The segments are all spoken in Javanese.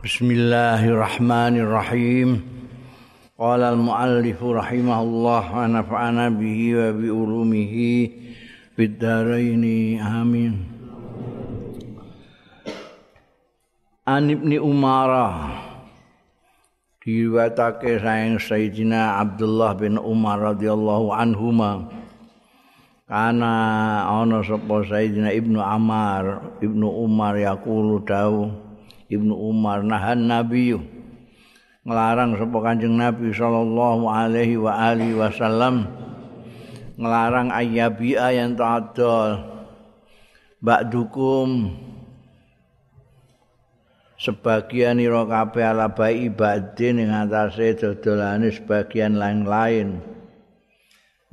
Bismillahirrahmanirrahim. Qala al-muallif rahimahullah wa nafa'ana bihi wa bi ulumihi fid dharain. Amin. An Ibni Umar diriwayatake saing Sayyidina Abdullah bin Umar radhiyallahu anhuma kana ana sapa Sayyidina Ibnu Amar Ibnu Umar yaqulu dawuh Ibnu Umar nahan Nabi. Ngelarang sapa Kanjeng Nabi sallallahu alaihi wa alihi wasallam. Ngelarang ayyabia yang ta'adol ba'dukum. Sebagian ira kabeh ala bai ibadin ing atase dodolane sebagian lain-lain.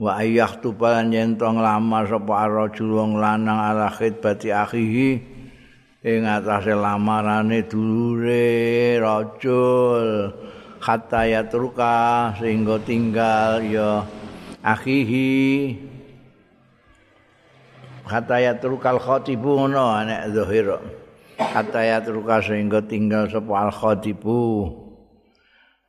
Wa ayyah tubalan yen to nglamar sapa rajul wong lanang ala khidbati akhihi ing atase lamarane dulure rajul hatta yatruka sehingga tinggal ya akhihi. Hatta yatrukal khatibu ngono nek zahir hatta yatruka sehingga tinggal sapa al khatibu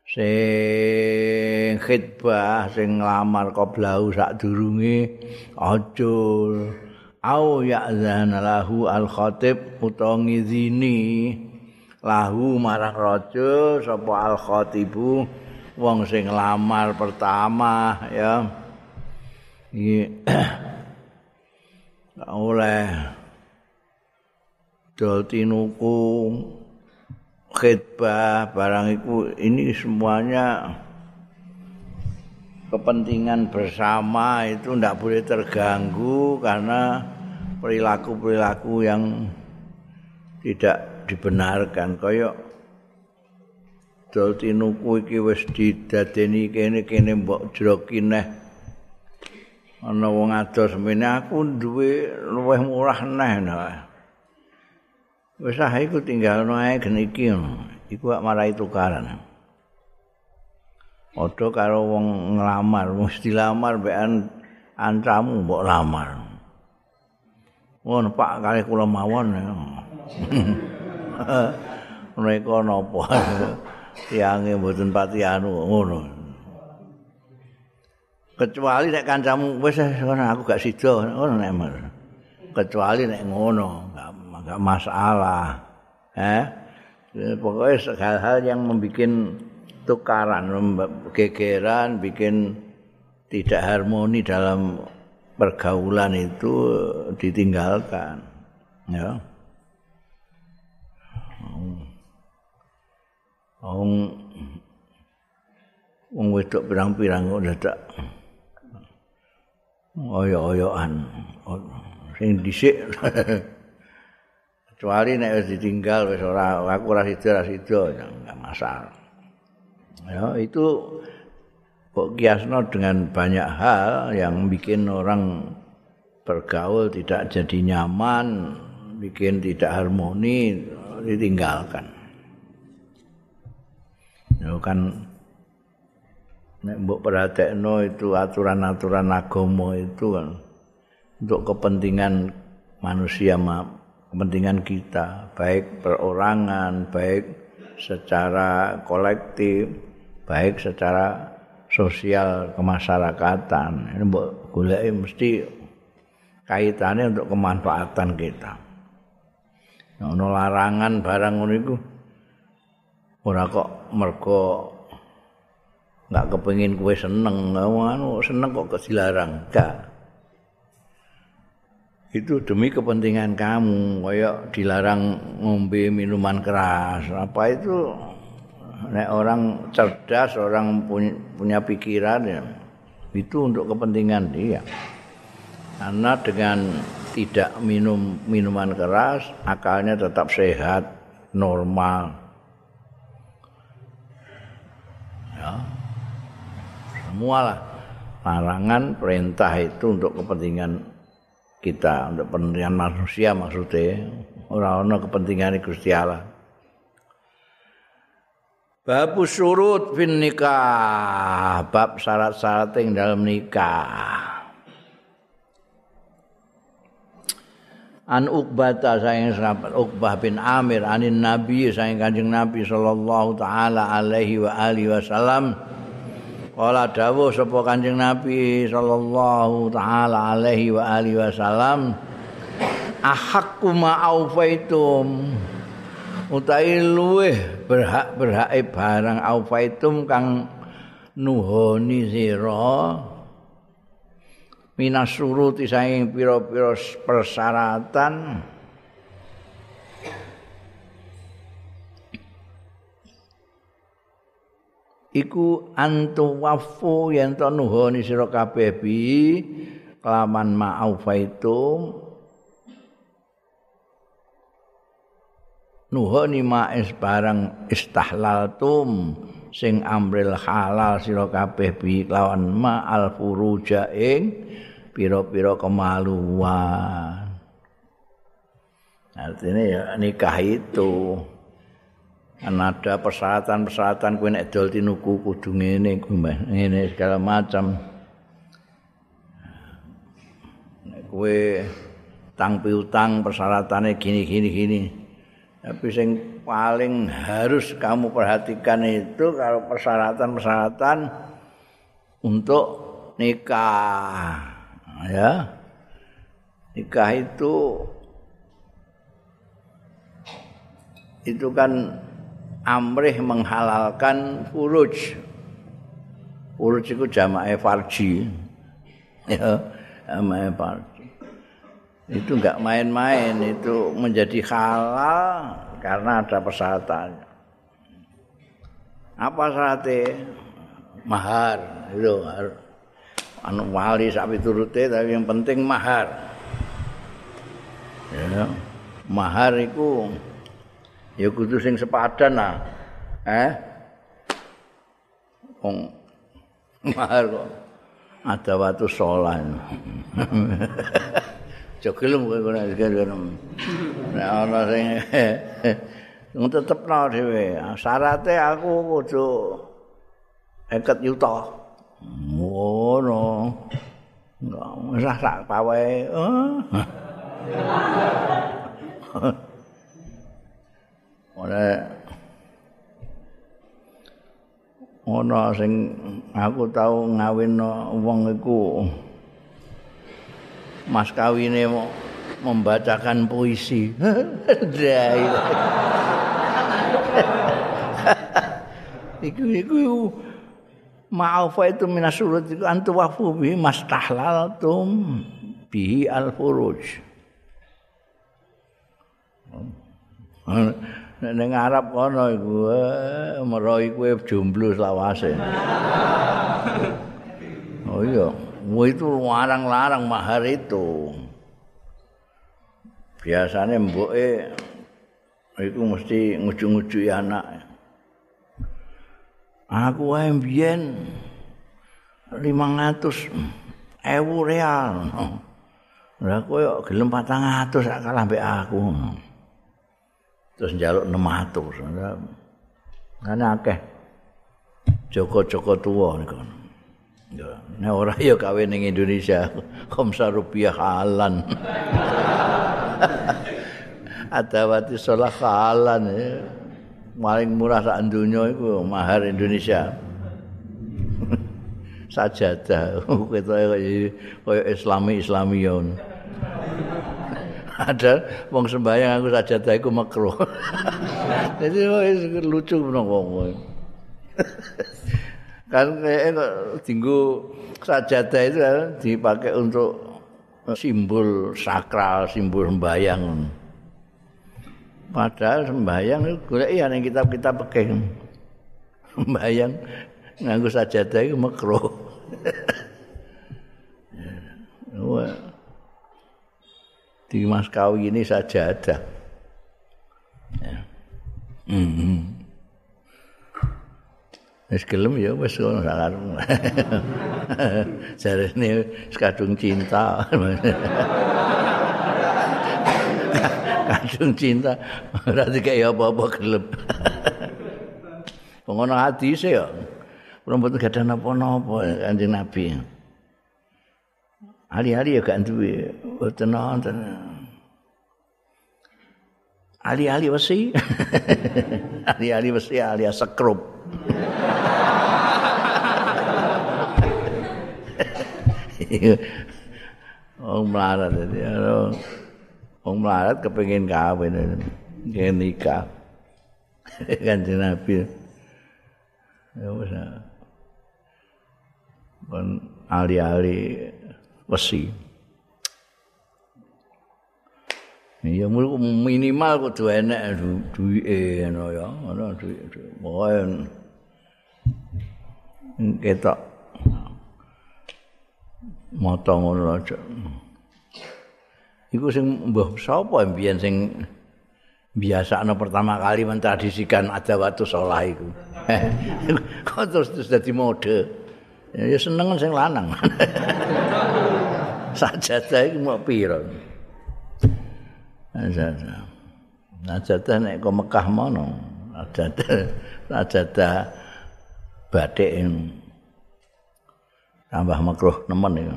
sing khidbah sing nglamar qoblau sak durunge ajul au ya'zana lahu al khatib utawa ngizini lahu marang raja sapa al khatibu wong sing lamar pertama ya. Iki oleh dol tinuku khidbah barang itu ini semuanya kepentingan bersama itu tidak boleh terganggu karena perilaku-perilaku yang tidak dibenarkan. Kaya dol tinuku iki wis didadeni kene-kene mbok jrokineh ana wong ado semene aku duwe luwih murah neh. Nah. wis ah iku tinggal ae gene iki iku marai tukaran Odo karo wong nglamar, mesti lamar bekan ancamu mbok lamar. Ngono Pak kali kula mawon. Mereka napa? Tiange mboten pati anu ngono. Kecuali nek kancamu wis aku gak sida ngono nek Kecuali nek ngono, enggak masalah. Eh? Pokoknya hal-hal yang membuat tukaran gegeran bikin tidak harmoni dalam pergaulan itu ditinggalkan ya. Wong wong wedok pirang-pirang udah tak oyo-oyoan sing dhisik. Kecuali nek ditinggal wis ora aku ora sida ora sida enggak masalah ya itu kok kiasno dengan banyak hal yang bikin orang bergaul tidak jadi nyaman, bikin tidak harmoni, ditinggalkan. Ya kan nek mbok perhatekno itu aturan-aturan agama itu kan untuk kepentingan manusia kepentingan kita baik perorangan baik secara kolektif baik secara sosial kemasyarakatan. Ini mbok golek mesti kaitannya untuk kemanfaatan kita. Ono larangan barang ngono iku ora kok mergo nggak kepengin kue seneng. Anu seneng kok kesilarang enggak. Itu demi kepentingan kamu kayak dilarang ngombe minuman keras. Apa itu nek orang cerdas, orang punya, pikiran ya, itu untuk kepentingan dia. Karena dengan tidak minum minuman keras, akalnya tetap sehat, normal. Ya. Semualah larangan perintah itu untuk kepentingan kita, untuk kepentingan manusia maksudnya. Orang-orang kepentingan Gusti Allah. Bab surut fin nikah, bab syarat-syarat ing dalam nikah. an Uqbah saing sahabat Uqbah bin Amir anin Nabi saing Kanjeng Nabi sallallahu taala alaihi wa alihi wasallam. Kala dawuh sapa Kanjeng Nabi sallallahu taala alaihi wa alihi wasallam ahaqqu ma aufaitum utahe luweh berhak-berhake barang aufaitum kang nuhoni sira minas suruti saing pira-pira persyaratan. Iku antu wafu yen to nuhoni sira kabeh bi kelaman ma'afaitum nuhoni ma'is barang istahlaltum sing amril halal sira kabeh bi kelawan ma'al furuja ing pira-pira kemaluan. Artinya ya nikah itu kan ada persyaratan-persyaratan kowe nek dol tinuku kudu ngene ngene segala macam. Nek kowe tang piutang persyaratannya gini gini gini. Tapi sing paling harus kamu perhatikan itu kalau persyaratan-persyaratan untuk nikah. ya nikah itu itu kan amrih menghalalkan furuj furuj itu jamaah farji ya jamaah farji itu enggak main-main itu menjadi halal karena ada persyaratannya apa syaratnya? Mahar itu anu wali sapi turute tapi yang penting mahar. Ya mahar itu ya kudu sing sepadan lah. Eh? Wong mahar kok. Ada waktu sholat jogelum kowe ora gelem nek ana sing Nung tetep no dhewe. Syaratnya aku kudu 50 yuta. ngono enggak usah sak pawe ora ono sing aku tau ngawinno wong iku mas kawine membacakan puisi. Iku iku ma'afa itu minas surut itu antu wafu bi mastahlaltum bi al furuj ning Arab kono iku eh, meroi kowe jomblo selawase. Oh iya itu larang-larang mahar itu. Biasanya mboke itu mesti ngucu-ngucu anak. aku wae mbiyen 500 ewu real. Lah kowe gelem 400 sak kalah mbek aku. Terus njaluk 600. Kan akeh. Joko-joko tuwa niku. Nek ora ya kawin ning Indonesia, khamsa rupiah halan. Adawati sholah halan ya. paling murah sak donya iku mahar Indonesia. Sajadah ketoke kaya Islami Islami ya. Ada wong sembahyang aku sajadah iku makruh. Jadi lucu menawa wong. Kan tinggu sajadah itu dipakai untuk simbol sakral, simbol sembahyang. Padahal sembahyang itu golek ya ning kitab-kitab pekeng. Sembahyang nganggo sajadah iku makro. Di mas kawi ini sajadah. Ya. Mm -hmm. Wis gelem ya wis ngono sakar. Jarene sekadung cinta. kadung cinta ora dikaya apa-apa gelem pengono hadis ya rambut gak ada napa-napa kanjeng nabi hari-hari ya gak duwe boten nonton ahli-ahli besi. ahli-ahli besi alias sekrup. Wong melarat dadi wong melarat kepengin kawin kene nikah. Kanjeng Nabi. Ya wis. Kon ahli-ahli besi. Ya minimal kudu enek duwike ngono ya, ngono duwike. Pokoke ketok mata ngono aja. Iku sing mbah sapa mbiyen sing biasane pertama kali mentradisikan ada waktu sholat iku. Kok terus terus dadi mode. Ya seneng sing lanang. Sajadah iku mau piro? Sajadah. Sajadah nek kok Mekah mono. Sajadah sajadah batik tambah makruh nemen ya.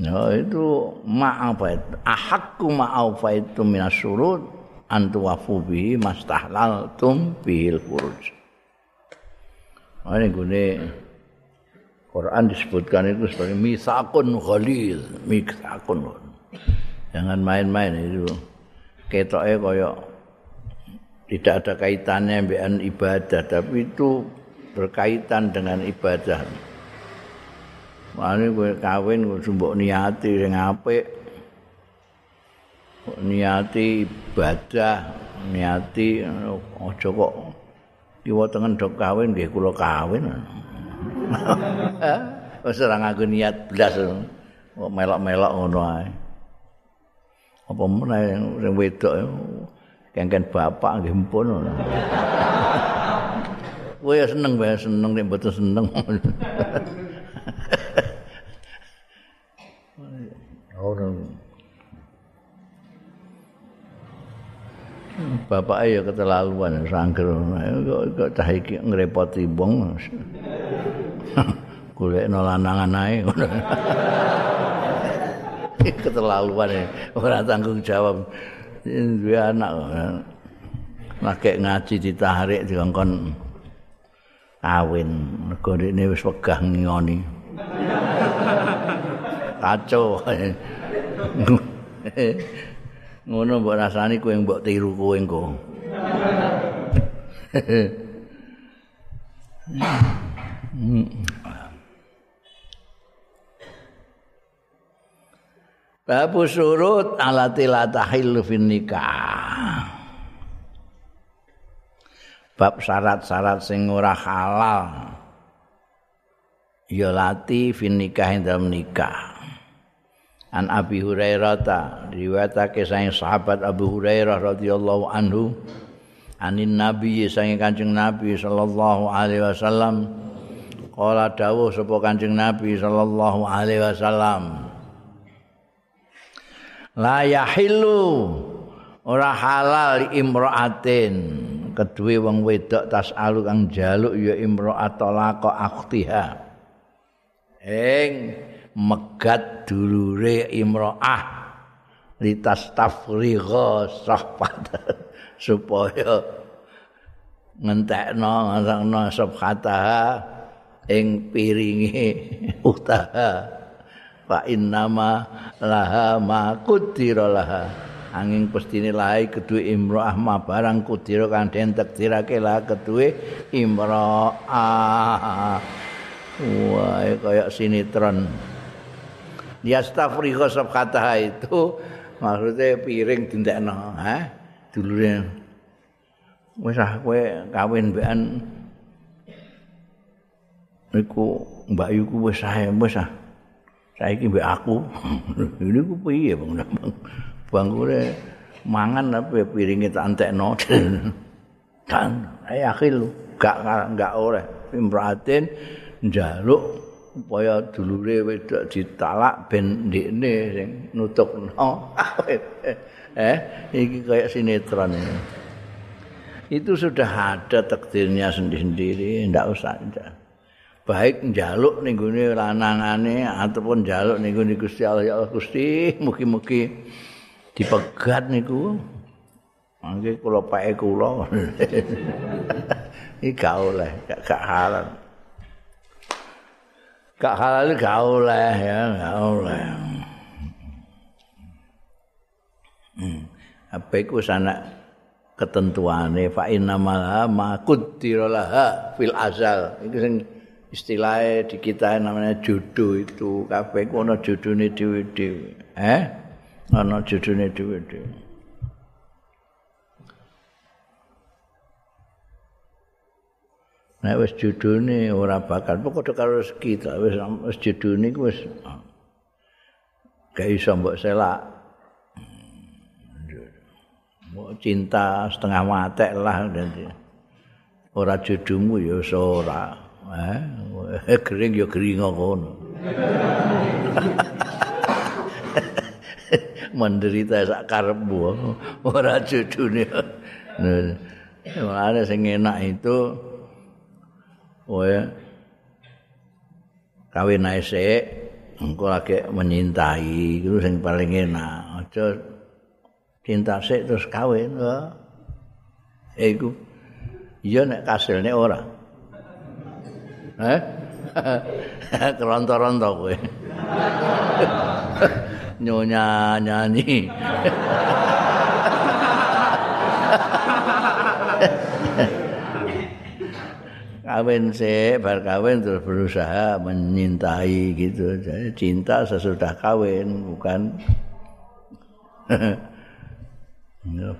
Ya itu ma'afa itu. Ahakku ma'afa itu minas surut antu wafu bihi mastahlal tum bihil furuj. Nah, ini gini Quran disebutkan itu sebagai misakun khalil, misakun. Jangan main-main itu. Ketoknya kaya tidak ada kaitannya dengan ibadah, tapi itu berkaitan dengan ibadah. Mane kowe kawin kudu mbok niati sing apik. Niati ibadah, niati aja kok kiwa tengen dok kawin nggih kula kawin. Wis ora nganggo niat blas kok melok-melok ngono ae. Apa meneh sing wedok kengken bapak nggih mpun ngono. Kowe ya seneng wae seneng nek mboten seneng. Oh, Bapak ya keterlaluan sangger kok kok cah iki ngrepoti wong. Golekno lanangan ae ngono. keterlaluan ora tanggung jawab. Duwe anak. Nek ngaji ditarik dikongkon kawin mergo dene wis wegah ngoni. Kacau. Ngono mbok rasani kowe mbok tiru kowe engko. Babu surut alati la tahillu fin nikah. Bab syarat-syarat sing ora halal. Ya lati fin nikah dalam nikah. An Abi Hurairah ta riwayatake saking sahabat Abu Hurairah radhiyallahu anhu anin nabi saking Kanjeng Nabi sallallahu alaihi wasallam qala dawuh sapa Kanjeng Nabi sallallahu alaihi wasallam la yahillu ora halal imra'atin. Kedue wong wedok tas alu kang jaluk ya imra'atalaqa akhtiha. Ing megat dulure imra'ah. Litas tafrigha sahfat. Supaya ngentekno ngrasakno sahfataha. Ing piringi utaha. Fa innama laha ma qudira laha angin pestine lae kedue imro'ah ma barang kudira kan den tekdirake lah kedue imro'ah. Wah kaya sinetron. Yastafriha sab kata itu maksudnya piring dindekno ha? Dulure. Wis ah kowe kawin mbekan. Iku mbak yu ku wis ae wis ah. Saiki mbek aku. Ini ku piye bang bangkure mangan tapi piringe tak entekno. Kan ae akhil gak gak oleh imratin njaluk supaya dulure wedok ditalak ben ndekne sing nutupno eh iki kayak sinetron ini. Itu sudah ada takdirnya sendiri-sendiri ndak usah ndak. Baik njaluk ning gone lanangane ataupun njaluk ning gone Gusti Allah. Ya Allah Gusti mugi-mugi dipegat niku. Mangke kula pake kula. Iki gak oleh gak halal. Gak halal gak oleh ya gak oleh. Hmm. apa iku sana ketentuane? Fa inna ma quddiralaha fil azal. Iku sing istilahnya di kita namanya jodoh itu. Kabeh ku ana jodone dhewe-dhewe. Eh ana jodone dhewe-dhewe Nek wis judune ora bakal pokoke karo rezeki ta wis wis judune ku wis gak iso mbok selak. Mau cinta setengah mati lah nanti. Ora jodohmu ya ora. Eh, kering ya kering ngono. Menderita sak karepmu. Ora. Nah, Mulane sing enak itu oh kawin sik engko lagi menyintai itu sing paling enak. Aja cinta sik terus kawin iku iya nek kasilne ora. Eh? Keronto-ronto kowe nyonya nyanyi kawin sih, bar kawin terus berusaha menyintai gitu. Jadi cinta sesudah kawin bukan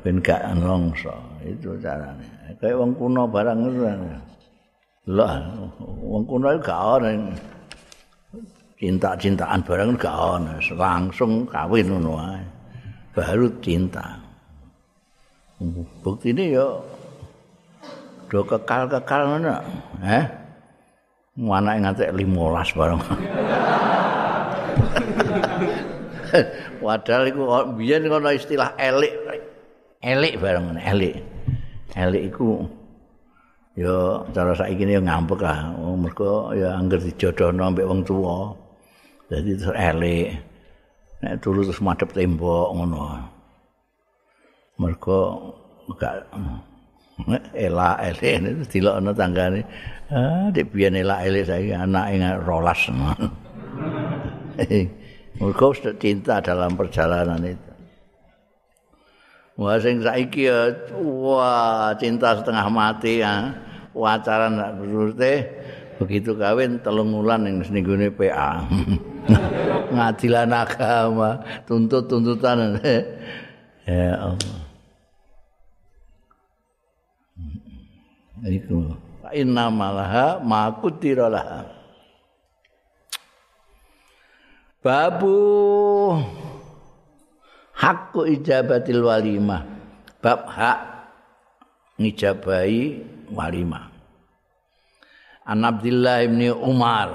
ben gak nongso itu caranya. Kayak wong kuno barang itu lah, wong kuno gak ada cinta-cintaan barang gak ada, langsung kawin ngono baru cinta. Bukti ini ya do kekal-kekal ngono. Eh? Anake ngantek 15 bareng. Padahal iku biyen ngono istilah elik. Elik bareng elik. Elik iku ya cara saiki ya ngambek lah. Mergo ya angger dijodohno mbek wong tuwa. Dadi terus elik. Nek turu terus madhep tembok ngono. Mergo gak elak elek itu dilokno tanggane ah dik biyen elak elek saiki anake rolas mergo cinta dalam perjalanan itu wah sing saiki ya wah cinta setengah mati ya pacaran nak berurte begitu kawin telung wulan ning senggone PA ngadilan agama tuntut tuntutan ya Allah. Iku inna malaha ma kutira laha. Babu. Hakku ijabatil walimah. Bab hak ngijabahi walimah An Abdullah bin Umar.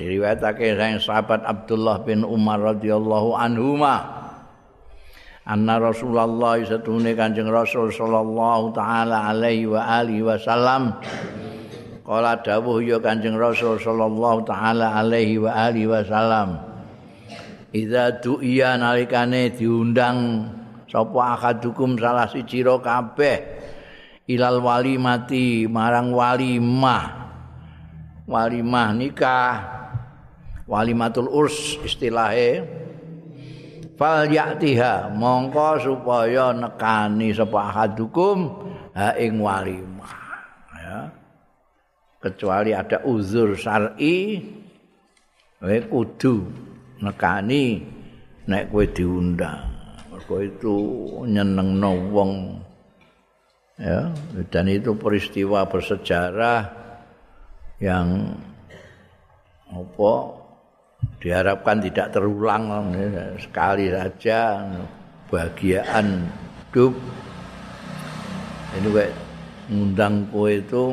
Diriwayatake sang sahabat Abdullah bin Umar radhiyallahu anhuma. Anna Rasulullah satune Kanjeng Rasul sallallahu taala alaihi wa alihi wasallam. Kala dawuh ya Kanjeng Rasul sallallahu taala alaihi wa alihi wasallam. Iza du'iya nalikane diundang sapa akadukum salah siji ro kabeh. Ilal walimati marang walimah walimah nikah. Walimatul urs istilahnya. Fal yatiha mongko supaya nekani sapa hadukum ha ing walimah. Ya. Kecuali ada uzur syar'i kowe kudu nekani nek kowe diundang. Mergo itu nyenengno wong. Ya dan itu peristiwa bersejarah yang apa diharapkan tidak terulang sekali saja bahagiaan hidup. Ini kayak ngundang kowe itu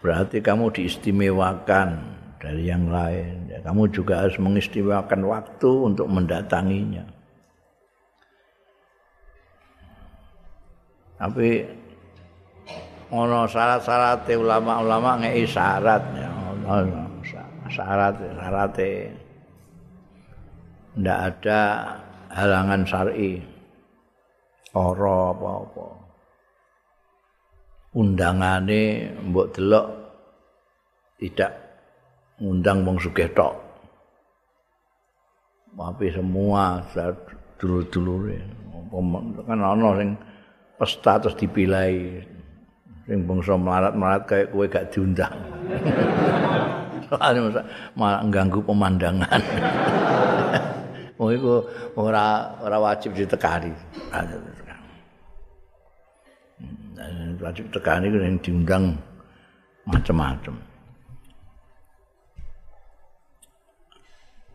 berarti kamu diistimewakan dari yang lain. Kamu juga harus mengistimewakan waktu untuk mendatanginya. Tapi ono syarat-syarat ulama-ulama ngei syarat. Ya syarat syaratnya ndak ada halangan syar'i. Ora apa-apa. Undangane mbok delok tidak ngundang wong sugih tok. Tapi semua dulur-dulure. Kan ana sing pesta terus dipilai sing bangsa melarat-melarat kaya kowe gak diundang malah mengganggu pemandangan Oh iku ora ora wajib ditekani. Hmm, wajib tekani ku diundang macam-macam.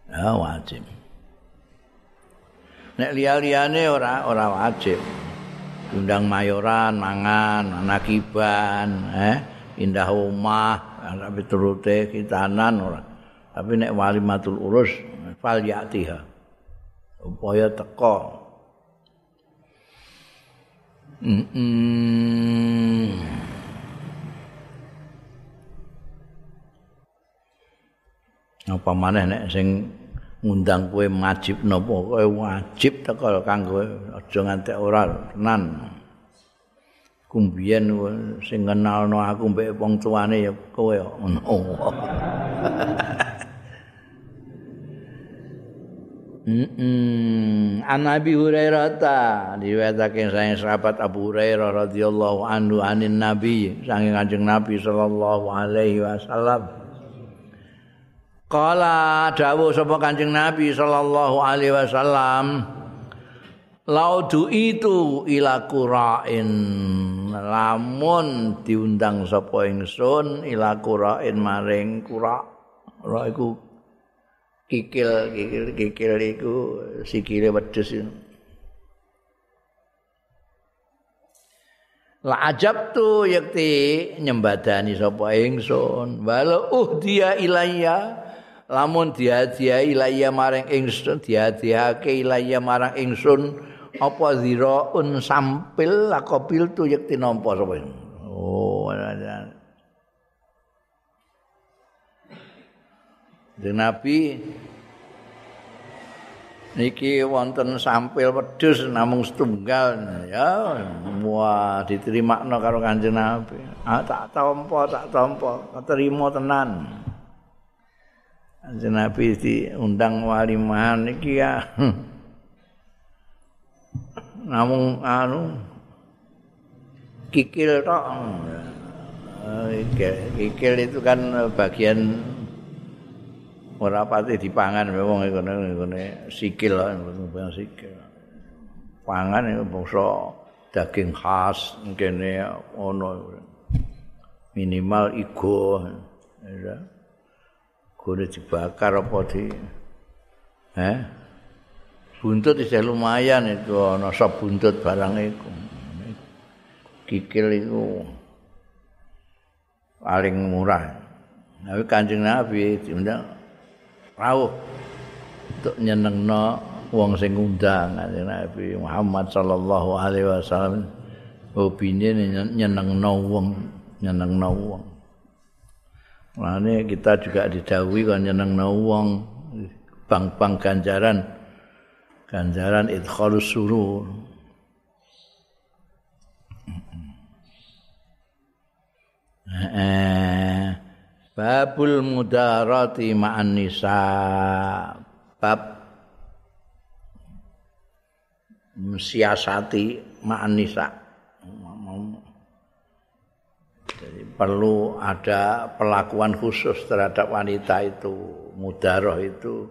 Ya wajib. Nek liya-liyane ora ora wajib. Diundang mayoran, mangan, anak iban, eh, indah omah, tapi turute kitanan ora. Tapi nek walimatul urus fal ya'tiha. upaya teko. Mm -mm. Apa maneh nek sing ngundang kowe wajib napa kowe wajib teko kanggo aja nganti ora tenan. Kumbien sing kenalno aku mbek wong tuane ya kowe ngono. An Nabi Hurairah ta diwetake saking sahabat Abu Hurairah radhiyallahu anhu anin Nabi saking Kanjeng Nabi sallallahu alaihi wasallam. Kala dawuh sapa Kanjeng Nabi sallallahu alaihi wasallam Laudu itu ila qura'in. Lamun diundang sapa ingsun ila qura'in maring qura' ora iku kikil kikil kikil iku sikile wedhus La ajab tu yakti nyembadani sapa ingsun walau uh dia ilayya lamun dia dia ilayya marang ingsun dia diake ilayya marang ingsun apa ziraun sampil lakopil tu yakti nampa sapa oh ada Di Nabi niki wonten sampil wedhus namung setunggal ya wah diterima karo Kanjeng Nabi. Ah tak tampa tak tampa terima tenan. Nabi diundang walimahan niki ya. namung anu kikil tok. Kikil itu kan bagian ora pati dipangan wong iku ngene sikil wong sikil pangan iku bangsa daging khas ngene ono minimal igo ya kudu dibakar apa di? Eh? Buntut isih lumayan itu ana sop buntut barang iku. Kikil iku paling murah. Nabi Kanjeng Nabi diundang rawuh untuk nyenengno wong sing ngundang Nabi Muhammad sallallahu alaihi wasallam. Hobine nyenengno wong nyenengno wong Mane kita juga didhawuhi kan nyenengno wong bang-bang ganjaran ganjaran idkhalus surur eh Babul mudarati ma'an nisa. Bab siasati ma'an nisa. Perlu ada perlakuan khusus terhadap wanita itu, mudaroh itu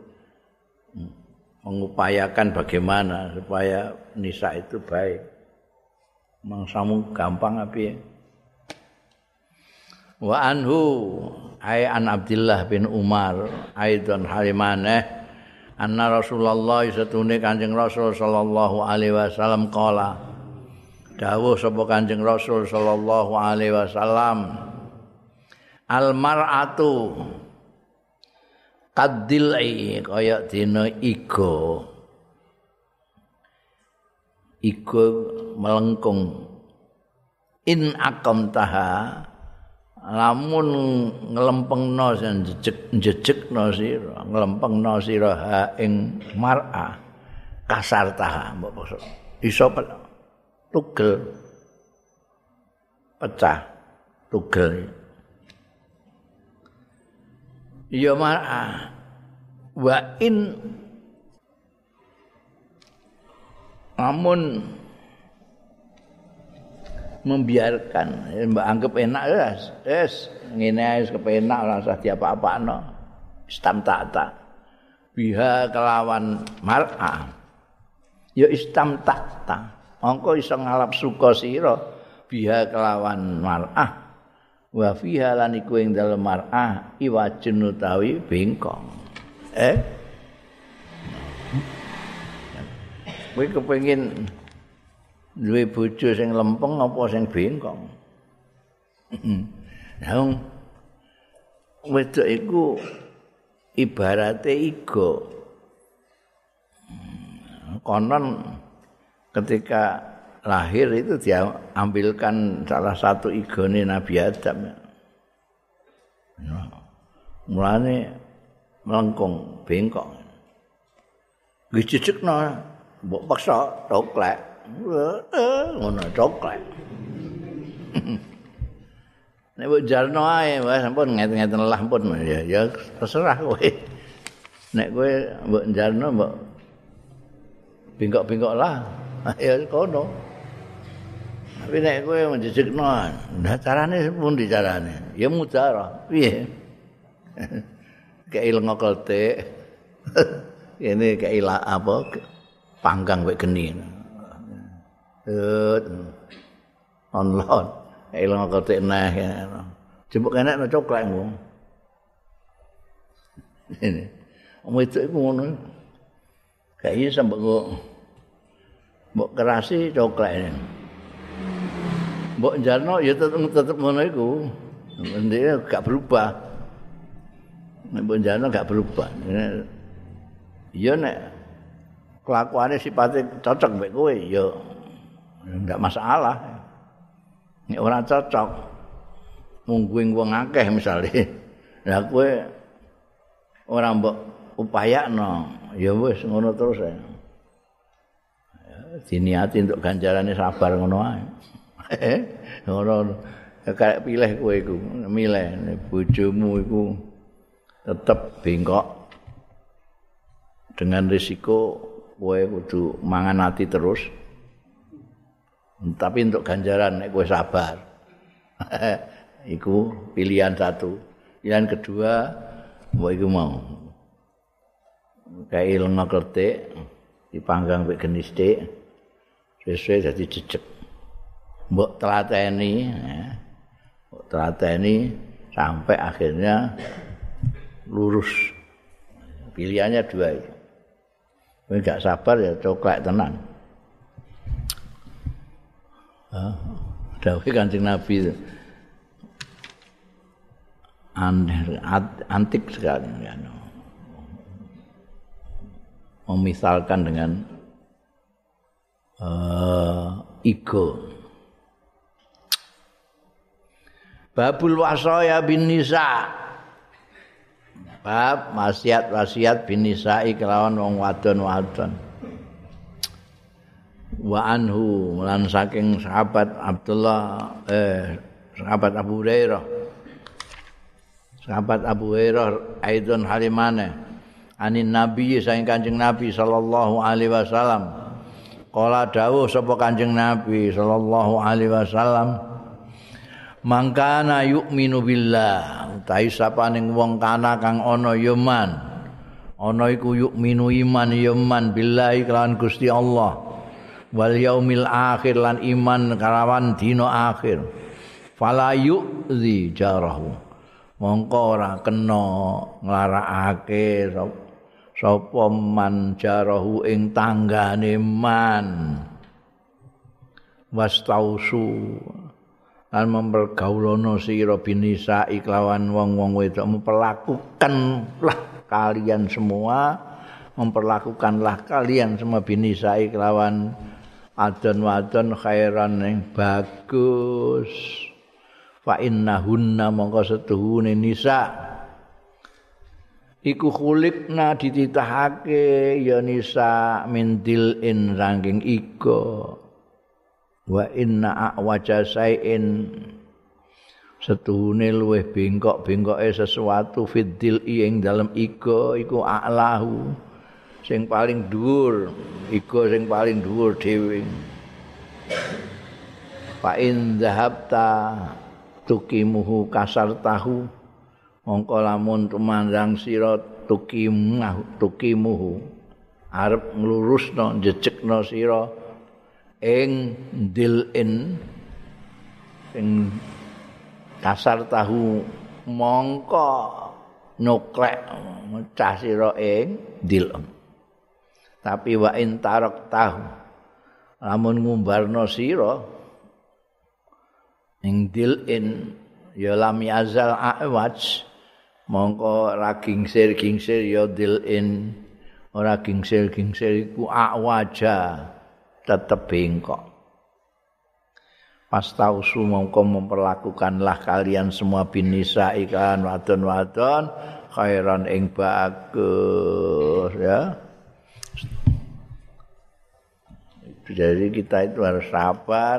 mengupayakan bagaimana supaya nisa itu baik. Mangsamu gampang ya? Wa anhu ai an Abdullah bin Umar aidon halimane anna Rasulullah satune Kanjeng Rasul sallallahu alaihi wasallam qala dawuh sapa Kanjeng Rasul sallallahu alaihi wasallam al mar'atu kadilai kaya dina igo igo melengkung. In akam taha lamun nglempengno sing jejeg jejegno sira nglempengno sira ha ing mar'a kasar taha mbok iso tugel. Pecah. Tugel. Ya mar'a wa in. Amun membiarkan. Mbak anggap enak ya. Yes. Ngene wis kepenak ora usah diapa-apakno. Istam tak biha kelawan mar'a ya istam tak mongko iso ngalap suka sira biha kelawan mar'ah. Wa fiha lan iku ing dalem mar'ah iwajun utawi bengkong. Eh? Kowe kepengin duwe bojo sing lempeng apa sing bengkong? Nah, wedok iku ibarate igo. Konon ketika lahir itu dia ambilkan salah satu igone Nabi Adam. Mulane melengkung bengkok. Gijejekno mbok paksa coklek. Ngono coklek. Nek mbok jarno ae wis sampun ngeten-ngeten lah pun ya ya terserah kowe. Nek kowe mbok jarno mbok bengkok-bengkok lah. Ya kono. Tapi nek kowe menjejekno, nah carane pun dicarane. Ya mudah Piye? Kayak ilmu kolte. Ini kayak apa? Panggang wek geni. Eh, online. Ilmu kolte nah. Jempuk enak no coklat ngomong. Ini. Om itu iku ngono. Kayaknya sampai kok mbok kerasi coklat. Mbok jarno ya tetep tetep ngono iku. Ndek gak berubah. Mbok jarno gak berubah. Iya nek kelakuannya sifatnya cocok mbek kowe ya ndak masalah. Nek ora cocok mungguing wong akeh misale. Lah kowe ora mbok upayakno ya wis ngono terus ya. Diniati untuk ganjarannya sabar ngono ae. ora kayak pilih kowe iku milih. Bojomu iku tetep bengkok. Dengan risiko kowe kudu mangan ati terus. Tapi untuk ganjaran nek kowe sabar. Iku pilihan satu. Pilihan kedua kowe iku mau. Kayak ilmu kertik dipanggang mek genis sesuai jadi jejak mbok telateni ya. mbok telateni sampai akhirnya lurus pilihannya dua Kowe gak sabar ya coklat tenan. Ah, dawuh Kanjeng Nabi itu. Antik sekali ya. Memisalkan dengan uh, ego. Babul wasaya bin nisa. Bab wasiat wasiat bin nisa kelawan wong wadon-wadon. Wa anhu lan saking sahabat Abdullah eh sahabat Abu Hurairah. Sahabat Abu Hurairah aidon halimane anin nabi saking Kanjeng Nabi sallallahu alaihi wasallam. Kala dawuh sapa Kanjeng Nabi sallallahu alaihi wasallam mangkana yu'minu billah. Utahi sapaning wong kana kang ana yaman ana iku yu'minu iman yaman billahi kelawan Gusti Allah. Wal yaumil akhir lan iman kalawan dina akhir. Fala yu'zi jarahu. Mongko ora kena nglarakake sapa man jarahu ing tanggane man? Wastausu. Lan mempergaulono sira binisa iklawan wong-wong wedok. Memperlakukanlah kalian semua. Memperlakukanlah kalian semua binisa iklawan adon-wadon khairan yang bagus. Fa innahunna mongko setuhune nisa iku khulikna dititahake ya nisa mindil in rangking iko wa inna awaja sain setuhune luweh bengkok-bengkoke sesuatu fiddil ing dalam iko iku a'lahu sing paling dhuwur iko sing paling dhuwur dhewe. Fa in dhahabta tukimuhu kasar tahu mongko lamun tumandang sira tukimuhu tukimuhu arep nglurusno jejekno sira ing dilin sing kasar tahu mongko nuklek mecah sira ing dilin tapi wa in tarok tahu lamun ngumbarno sira ing dilin ya lam yazal awaj mongko ra gingsir gingsir ya dilin ora gingsir gingsir iku awaja tetep bengkok. Pas tausu mongko memperlakukanlah kalian semua binisa ikan wadon-wadon khairan ing bagus ya. Jadi kita itu harus sabar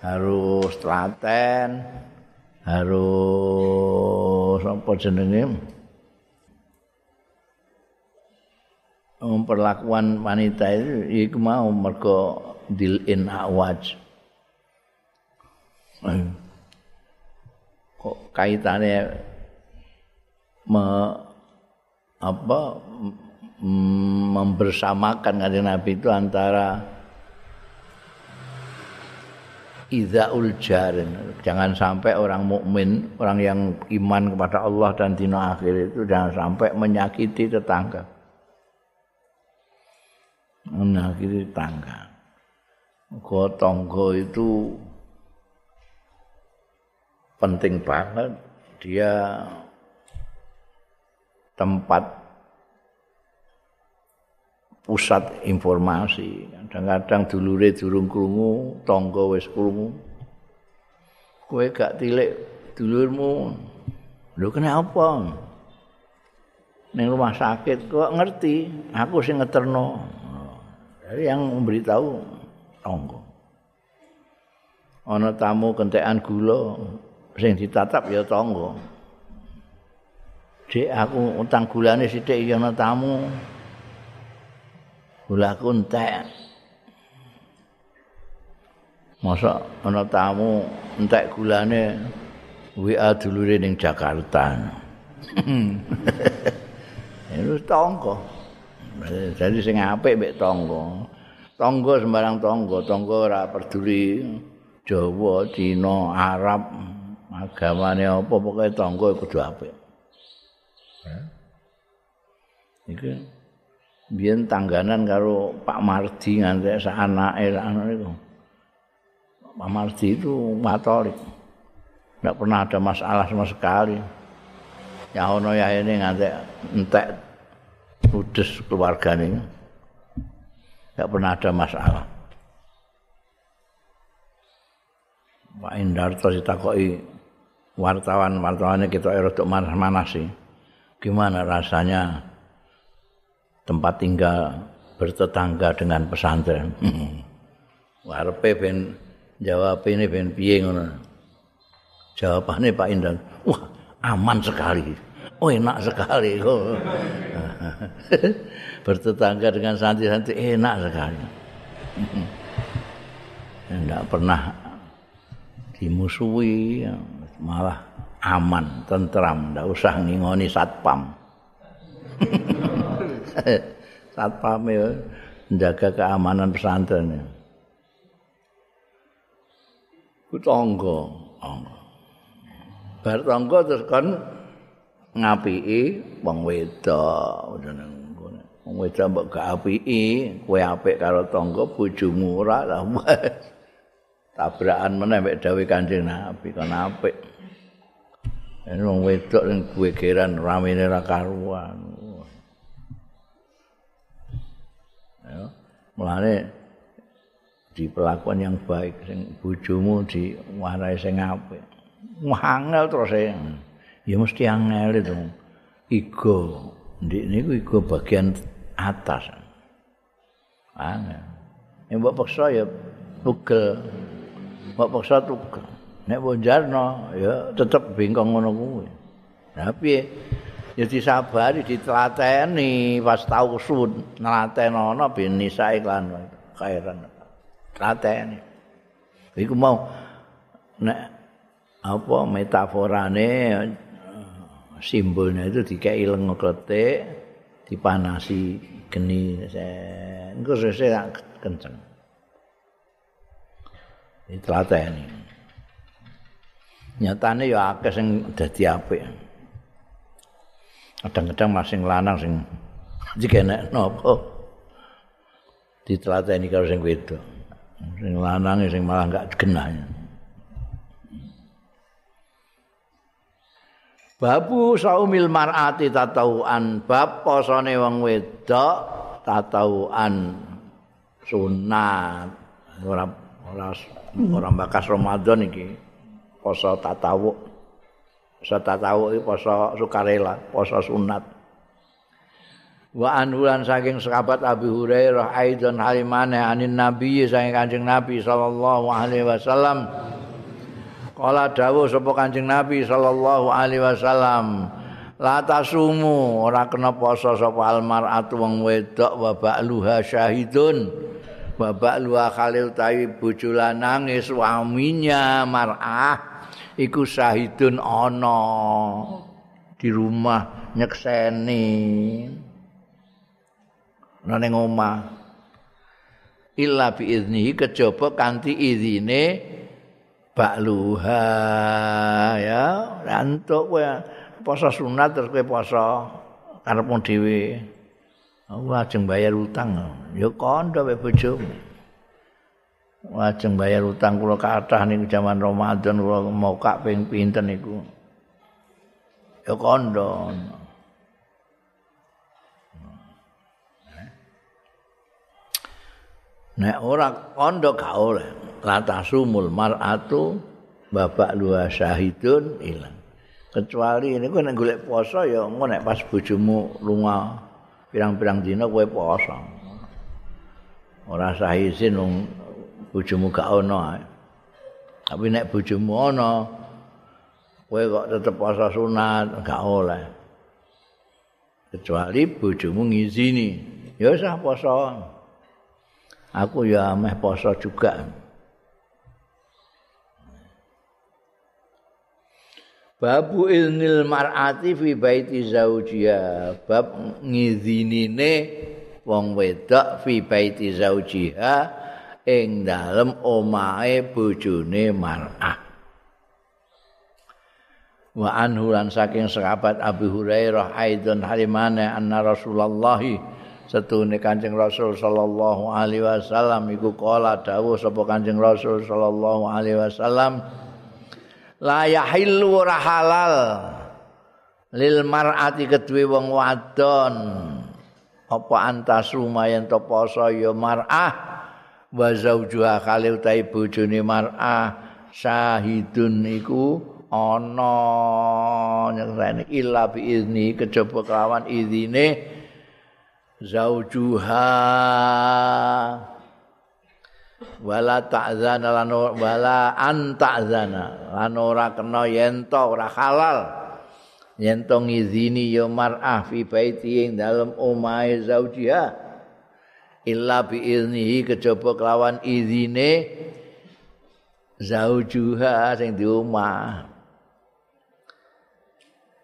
harus telaten harus apa jenenge? Memperlakukan wanita itu iku mau mergo dilin awaj kok kaitannya me, apa membersamakan kanjeng Nabi itu antara izaul jarin. Jangan sampai orang mukmin, orang yang iman kepada Allah dan dino akhir itu jangan sampai menyakiti tetangga. Menyakiti tetangga. Gotonggo itu penting banget. Dia tempat pusat informasi. Kadang-kadang dulure durung krungu, tangga wis krungu. Kowe gak tilik dulurmu. Lho kenapa? Ning rumah sakit kok ngerti, aku sing ngeterno. Jadi yang memberitahu tangga. Ana tamu kentekan gula sing ditatap ya tangga. Dek aku utang gulane sithik ana tamu. Gulaku entek. Masa ana tamu entek gulane WA dulure ning Jakarta. Itu tonggo. Jadi sing apik mek tonggo. Tonggo sembarang tonggo, tonggo ora peduli Jawa, Cina, Arab, agamane apa pokoke tonggo kudu apik. Iki biyen tangganan karo Pak Mardi nganti sak anake sak anake iku. Pak Mardi itu Katolik. Enggak pernah ada masalah sama sekali. Ya ono ya ini nganti entek ludes keluargane. Enggak pernah ada masalah. Pak Indarto ditakoki wartawan-wartawannya kita erotok manas-manas sih. Gimana rasanya tempat tinggal bertetangga dengan pesantren. Warepe ben jawab ini ben piye ngono. Jawabannya Pak Indan, wah aman sekali. Oh enak sekali. bertetangga dengan santri-santri enak sekali. Tidak pernah dimusuhi, malah aman, tentram, tidak usah ngingoni satpam. satpam ya menjaga keamanan pesantren. Ku tangga, Bar tangga terus kan ngapiki wong wedok wong wedok mbok gak apiki kowe apik karo tangga bojomu ora lah tabrakan meneh mek dawuh Kanjeng Nabi kan apik. Ini wong wedok yang gue geran ramene ra karuan. Ya. Mulane di perlakuan yang baik sing bojomu di warai sing apik. Wangel terus ya. Ya mesti angel itu. Ego Ndik niku iku bagian atas. Angel. Nek mbok paksa ya tugel. Mbok paksa tugel. Nek mbok jarno ya tetep bengkong ngono kuwi. Tapi ya disabari ditelateni pas tau sun nelatenono ben nisa iklan kairan. Telateni. Iku mau nek apa metaforane simbolnya itu dikai lengo kletik dipanasi geni engko sesuk kenceng ini nyatane ya akeh sing dadi apik kadang-kadang masing lanang sing jika nek nopo ditelateni karo sing wedok. Sing lanang sing malah enggak genah Babu saumil mar'ati tatauan bab posone wong wedok tatauan sunat. Ora ora ora bakas Ramadan iki. Poso tatawu tatawu iki poso sukarela poso sunat. Wa anhulan saking sahabat Abi Hurairah aidan halimane anin nabi saking kanjeng nabi sallallahu alaihi wasallam. Kala dawuh sapa Kanjeng Nabi sallallahu alaihi wasallam, la tasumu. Ora kena poso sapa almaratu wong wedok wa ba'luha syahidun. Wa ba'luha khalil tawi bojo lanang suaminya mar'ah iku syahidun ana. Di rumah nyekseni. Nang omah. Illa bi iznihi kejaba kanthi izine bakluha. Ya rantuk kowe poso sunat terus kowe poso karepmu dhewe. Aku ajeng bayar utang. Ya kandha wae bojomu ajeng bayar utang kula kathah niku jaman Ramadan kula mau kak ping pinten niku? Ya kandha Nek ora kandha gak oleh. Latasumul mar'atu babak luwa syahidun ilang. Kecuali ini kok nek golek poso ya engko nek pas bojomu lunga pirang-pirang dina kowe poso ora sah izin bojomu gak ono tapi nek bojomu ono kowe kok tetep poso sunat gak oleh. Kecuali bojomu ngizini. Ya sah poso. Aku ya meh poso juga. Babu ilnil mar'ati fi baiti zaujiha. Bab ngizinine wong wedok fi baiti zaujiha ing dalem omahe bojone mar'ah. Wa anhu lan saking sahabat Abu Hurairah aidon halimane anna Rasulullah setune Kanjeng Rasul sallallahu alaihi wasallam iku kala dawuh sapa Kanjeng Rasul sallallahu alaihi wasallam la yahillu ora halal lil mar'ati kedue wong wadon apa antas lumayan to poso ya mar'ah wa zaujuha kali utahe bojone mar'ah. Syahidun iku ana nyekseni illa bi izni kejaba kelawan izine. Zaujuha wala ta'zana lan wala anta'zana lan ora kena yen to ora halal. Yen to ngizini ya mar'ah fi baiti ing dalem omahe zaujiha illa bi iznihi kejaba kelawan izine zaujuha sing di omah.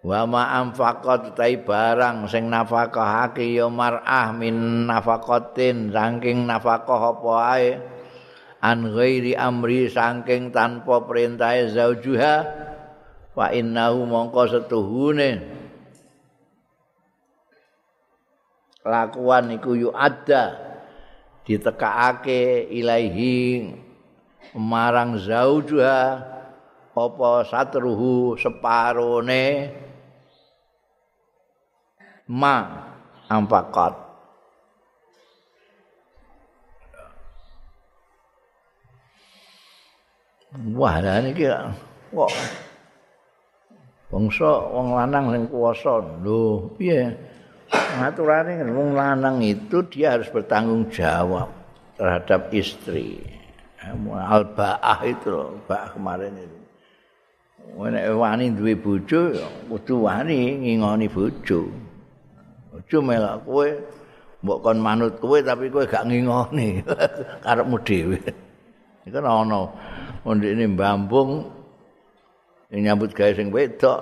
Wa ma anfaqat tai barang sing nafakahake ya mar'ah min nafaqatin saking nafakah apa ae an ghairi amri saking tanpa perintah zaujuha fa innahu mongko setuhune. Lakuan iku yu ada ditekakake ilahi marang zaujuha apa satruhu separone ma ampakat Wah, lah niki kok bangsa wong lanang sing kuwasa. Lho, piye? Aturane wong lanang itu dia harus bertanggung jawab terhadap istri. Al-ba'ah itu loh, ba'ah kemarin itu. Nek wani duwe bojo kudu wani ngingoni bojo. Bojo melok kowe mbok kon manut kowe tapi kowe gak ngingoni karepmu dhewe. Iku ana ndekne mbambung nyambut gawe sing wedok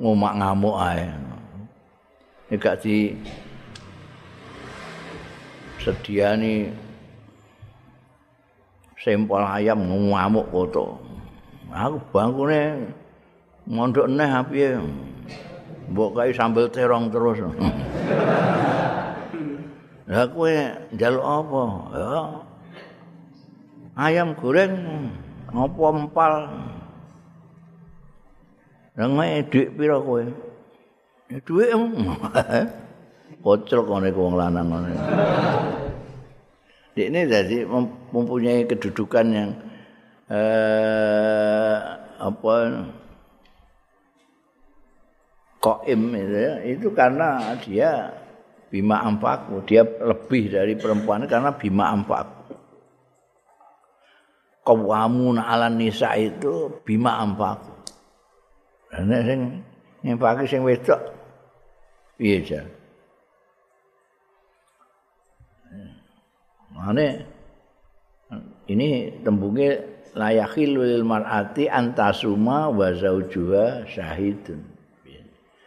ngomak ngamuk ae. Nek gak di sediani sempol ayam ngamuk foto. Aku bangkune mondok neh piye. Mbok kae sambel terong terus. Lah kowe njaluk apa? Ya. Ayam goreng ngopo empal. Lah nek dhuwit pira kowe? Ya dhuwit kocel kone wong lanang ngene. Ini jadi mempunyai kedudukan yang eh, apa koim itu, ya, itu karena dia bima ampak, dia lebih dari perempuan karena bima ampak. Kawamun ala nisa itu bima ampak. Dan sing nyempaki sing wedok piye jan? Mane ini tembungnya layakhil lil mar'ati antasuma wa zaujuha syahidun.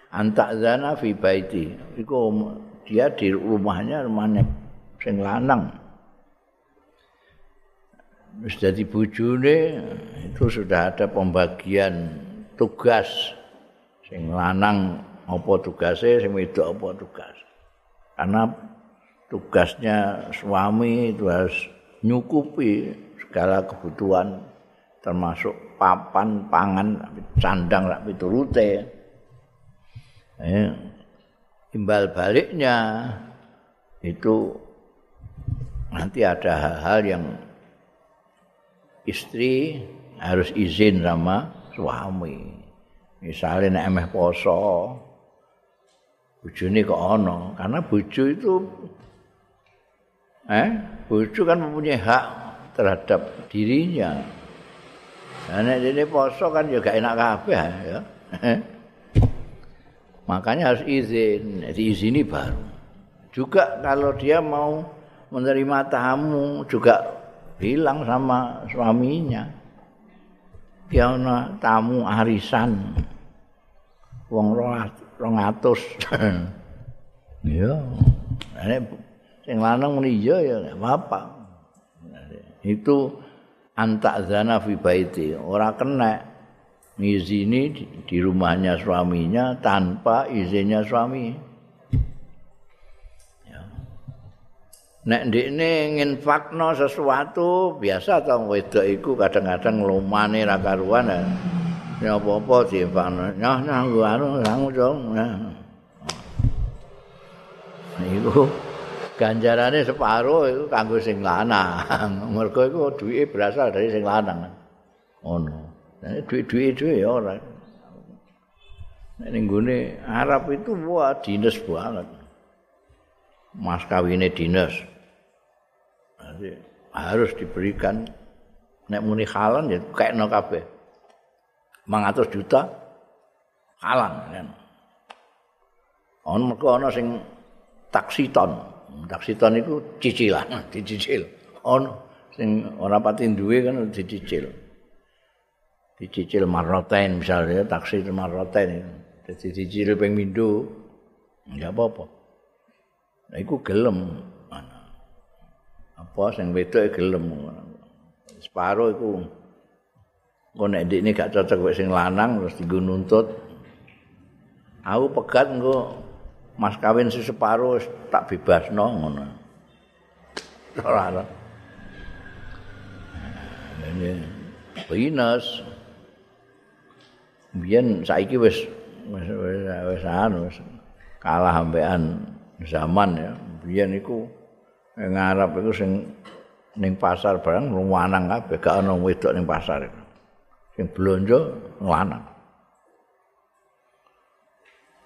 Antazana fi baiti. Iku dia di rumahnya rumahnya sing lanang. Wis dadi bojone itu sudah ada pembagian tugas sing lanang apa tugasnya sing wedok apa tugas. Karena tugasnya suami itu harus nyukupi segala kebutuhan termasuk papan, pangan, sandang, rapi turute. Eh, imbal baliknya itu nanti ada hal-hal yang istri harus izin sama suami. Misalnya emeh poso, bojone kok ana, karena bojo itu eh bojo kan mempunyai hak terhadap dirinya. Nah, dene poso kan juga enak kabeh ya. Makanya harus izin, diizini baru. Juga kalau dia mau menerima tamu juga bilang sama suaminya. Dia tamu arisan. Wong 200. Ya. Nek sing lanang muni iya ya enggak apa-apa. Itu antak zana fi baiti, ora kena ngizini di, rumahnya suaminya tanpa izinnya suami. Ya. Nek ndekne nginfakno sesuatu biasa to wedok iku kadang-kadang lumane ra karuan ya. Ya apa-apa diinfakno. Nyah nyah anu sangu dong. Iku ganjarane separo iku kanggo sing lanang. Mergo iku duwike berasal dari sing lanang. Ngono. Nek duwit-duwit dhewe ya ora. Nek ning gone Arab itu wah dinas banget. Mas kawine dinas. Harus diberikan nek muni halan ya kekno kabeh. 500 juta halan kan. Ono mergo ana sing taksiton. taksiton itu cicilan, dicicil. Ono sing ora pati duwe kan dicicil. Dicicil marroten misalnya taksi marroten Jadi dicicil ping mindo. Enggak apa-apa. Nah iku gelem. Apa sing wedok gelem. Separo iku kok nek ndekne gak cocok wek sing lanang terus digo nuntut. Aku pegat engko mas kawin si tak bebas no ngono. Ora ora ini pinus biyen saiki wis wis wis anu kalah ambekan zaman ya. Biyen iku ngarep iku sing ning pasar barang lanang kabeh gak ana wedok ning pasar sing blonjo lanang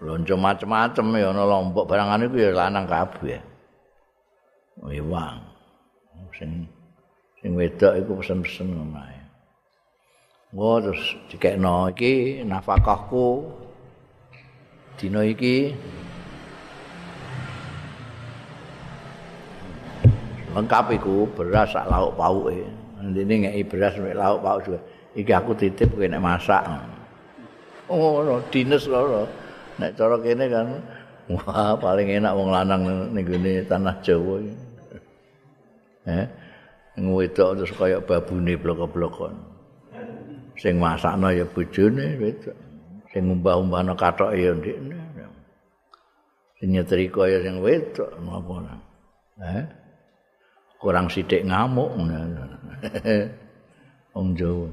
lonco macem-macem ya ana lombok barangan iku ya lanang kabeh. Wewang sing sing wedok iku pesen-pesen ngomae Wah, terus dikekno iki nafkahku. Dina iki. Lengkap iku beras sak lauk pauke ndene ngeki beras mek lauk pauk juga iki aku titip kowe nek masak. No, dinas lho nek cara kene kan wah paling enak wong lanang ning tanah Jawa iki. Eh ngwedok terus kaya babune blok-blokon sing masakno ya bojone wedok. Sing ngumbah-umbahno kathok ya ndekne. Sing nyetrika ya sing wedok napa eh kurang sithik ngamuk. Wong Jawa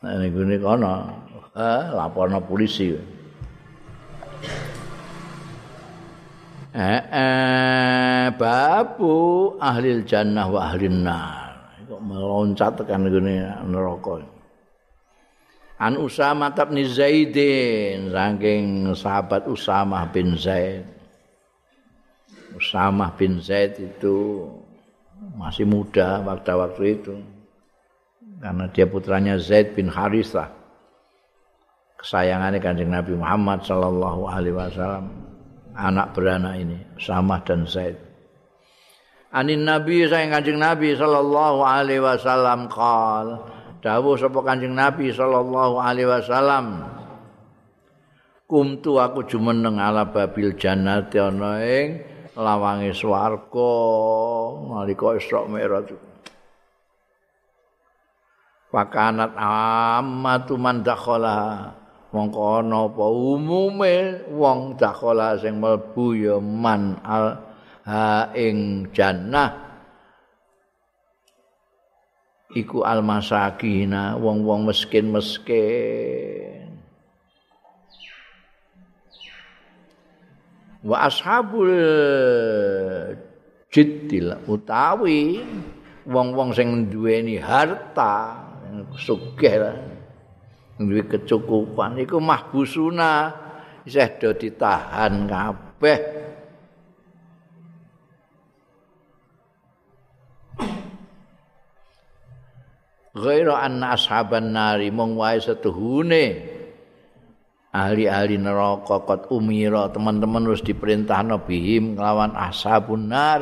Nah, ini kono, eh, laporno polisi. Eh, eh, babu ahli jannah wa ahli nar. Kok meloncat tekan gini neraka. An Usama bin Zaidin, saking sahabat Usama bin Zaid. Usama bin Zaid itu masih muda waktu-waktu itu. Karena dia putranya Zaid bin Harithah kesayangannya kanjeng Nabi Muhammad Sallallahu Alaihi Wasallam. Anak beranak ini Samah dan Zaid. Anin Nabi sayang kanjeng Nabi Sallallahu Alaihi Wasallam kal dawuh sapa kanjeng Nabi Sallallahu Alaihi Wasallam? Kumtu aku jumeneng ala babil jannati ana ing lawange swarga. Nalika Isra Mi'raj Wakanat ammatu man dakhala. Mongko ana apa? Umume wong dakhala sing mlebu ya man al ha ing jannah. Iku al masakina wong-wong miskin-miskin. Wa ashabul jiddil utawi wong-wong sing duweni harta sugih lah. Duwe kecukupan. Iku mahbusuna isih do ditahan kabeh. Ghaira anna ashaban nari mong wae setuhune. Ahli-ahli neraka kot umira. Teman-teman harus diperintah bihim nglawan ashabun nar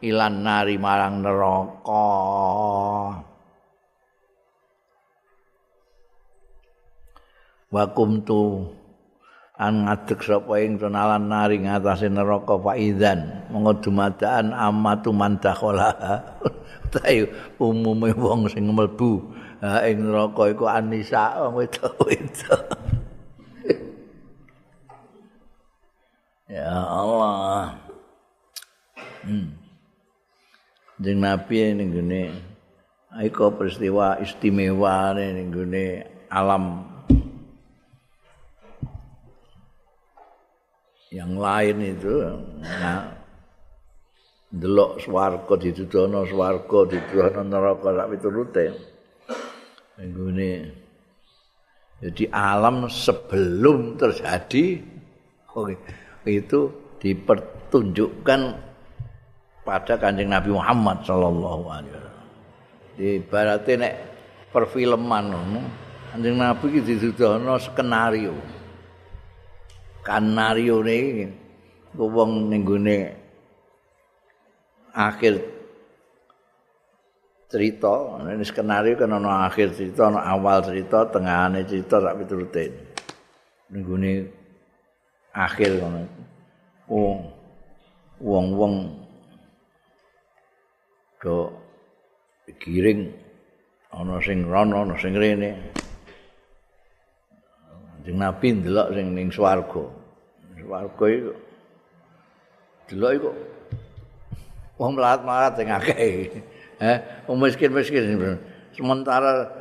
ilan nari marang neraka wa kumtu an ngadeg sapa ing tenalan nari ngatasé neraka faizan monggo dumadaan amatu man dakhala. Tayu umume wong sing mlebu. Ing neraka iku anisa wong wedok-wedok. Ya Allah. Hmm. Jeng Nabi ini gini, Aiko peristiwa istimewa ini gini alam yang lain itu nah delok swarga ditudono swarga ditudono neraka sak piturute. Nggone jadi alam sebelum terjadi oke itu dipertunjukkan pada kanjeng Nabi Muhammad sallallahu alaihi wasallam. Ibaratnya nek perfilman kanjeng Nabi iki ditudono skenario kanario ne wong ning akhir cerita. Ini skenario kan ana akhir cerita ana awal cerita tengahane cerita sak piturute. Ning gone akhir ngono. Wong wong-wong do giring ana sing rono ana sing rene Kanjeng Nabi ndelok sing ning swarga. Swarga iku delok iku wong mlarat-mlarat sing akeh. Eh, wong miskin-miskin sementara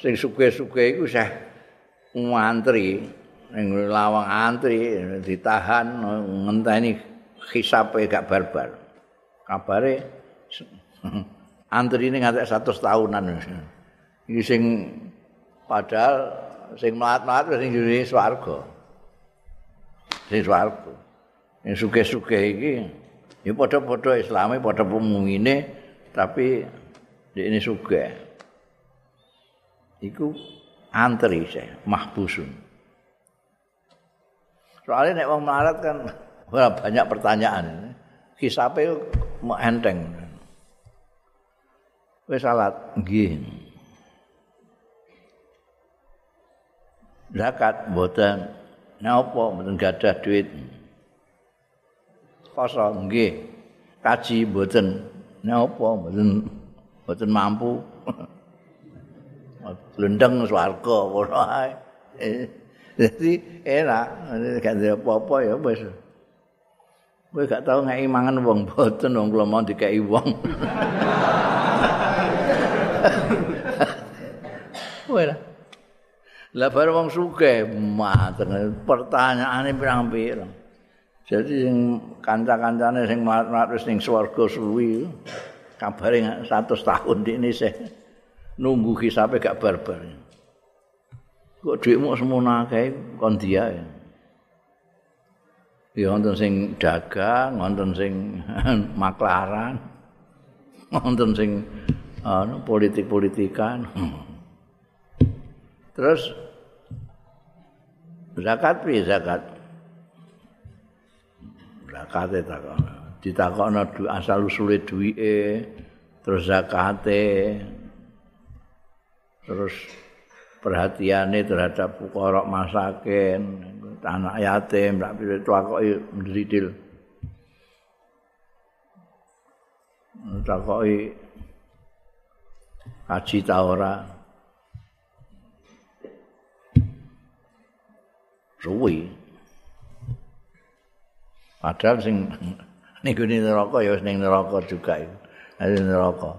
sing sugih-sugih iku sah ngantri ning lawang antri ditahan ngenteni hisape gak barbar. Kabare antri ini ngantek 100 tahunan. Iki sing padahal sing mlarat-mlarat sing juri swarga. Sing swarga. Sing suke-suke iki ya padha-padha islame padha pemungine tapi ini suge. Iku antri saya mahbusun. Soalnya nek wong melarat kan banyak pertanyaan. Kisape mau enteng. Wis salat nggih. Zakat mboten. Napa mboten gadah duit. Poso nggih. Kaji mboten. Napa mboten mboten mampu. Lendeng swarga ngono ae. Jadi enak, gak ada apa-apa ya wis. Kowe gak tau ngeki mangan wong boten wong kula mau dikeki wong. Kowe lah. Baru wong sugih mateng pertanyaane pirang-pirang. Jadi sing kanca-kancane sing mlarat wis ning swarga suwi kabare 100 tahun di ini sih nunggu kisape gak barbar. Kok dhuwitmu semono akeh kon dia ya. Wonten sing dagang, wonten sing maklaran, wonten sing anu politik-politikan. Terus zakat piye zakat? Zakat takon. Ditakokno asal usule duwike, terus zakate, terus perhatiannya terhadap fukorok masakin, anak yatim, tak pilih tua kok mendidil. Tak kok kaji Suwi. Padahal sing ning neraka ya ning neraka juga itu. Ning neraka.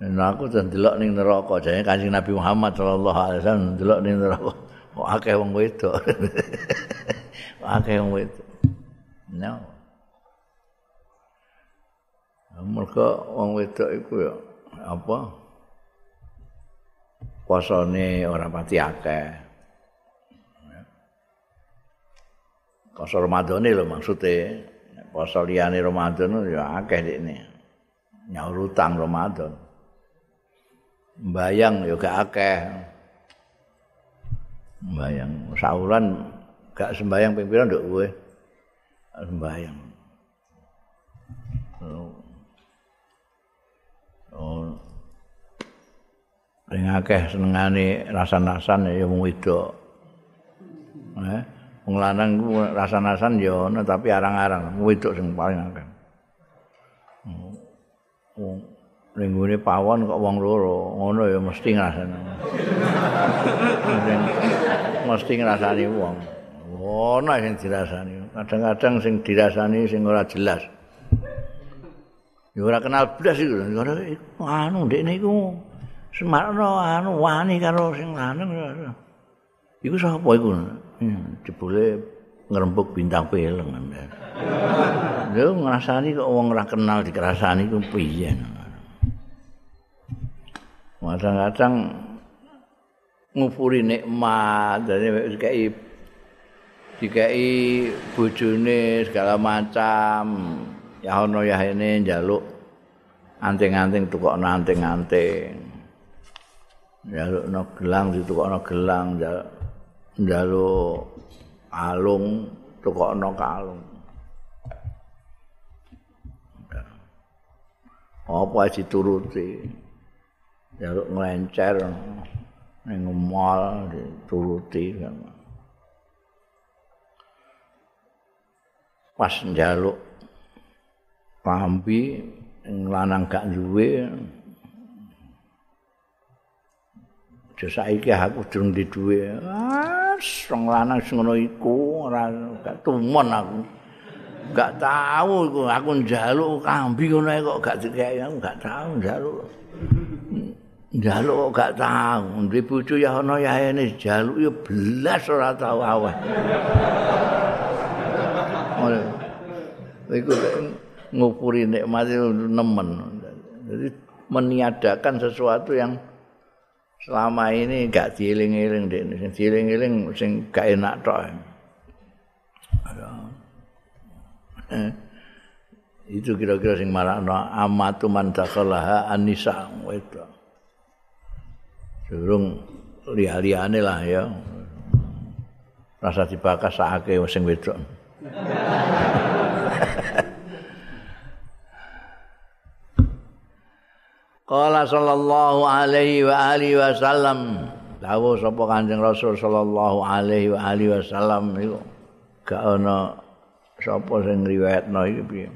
Nah aku tuh delok ning neraka, jane Kanjeng Nabi Muhammad sallallahu alaihi wasallam delok ning neraka. Kok akeh wong wedok. akeh wong wedok. No. Mereka wong wedok iku ya apa? Posone ora pati akeh. Poso Ramadan lho maksude. Poso liyane Ramadan ya akeh dekne. Nyaur utang Ramadan. mbayang ya gak akeh. Mbayang saulan gak sembayang ping pira nduk kowe. Sembayang. Oh. Oh. Sing akeh senengane rasan-rasan ya wong wedok. Eh, wong lanang ku rasan-rasan ya ana tapi arang-arang, wedok sing paling akeh. Oh. ning pawon kok wong loro ngono ya mesti ngrasani mesti ngrasani wong ono sing dirasani kadang-kadang sing dirasani sing ora jelas ya ora kenal blas iku anu ndek niku semarno anu wani karo sing lanang iku sapa iku jebule ngrembug bintang film lho ngrasani kok wong ora kenal dikerasani ku piye? Kadang-kadang ngupuri nikmat dari dikai dikai bojone segala macam. Ya ono ya ini njaluk anting-anting tukokno anting-anting. Njaluk no gelang ditukokno gelang njaluk alung tukokno kalung apa dituruti? Jaluk nglencer ning mall dituruti pas njaluk pambi lanang gak duwe saiki aku durung di ah sing lanang sing ngono iku ora gak tumon aku gak tahu iku aku njaluk kambi ngono kok gak dikeki aku gak tahu njaluk Jaluk kok gak tau, ndek bojo ya ana ya ene jaluk ya belas ora tau aweh. Ora. Iku ngupuri nikmat nemen. Jadi meniadakan sesuatu yang selama ini gak dieling-eling dek sing dieling-eling sing gak enak tok. Eh, itu kira-kira sing marakno amatu man dakalaha anisa itu durung liya-liyane lah ya. Rasa dibakas sakake sing wedok Qala sallallahu alaihi wa alihi wasallam dawuh sapa Kanjeng Rasul sallallahu alaihi wa alihi wasallam iku gak ana sapa sing riwayatno iki piye.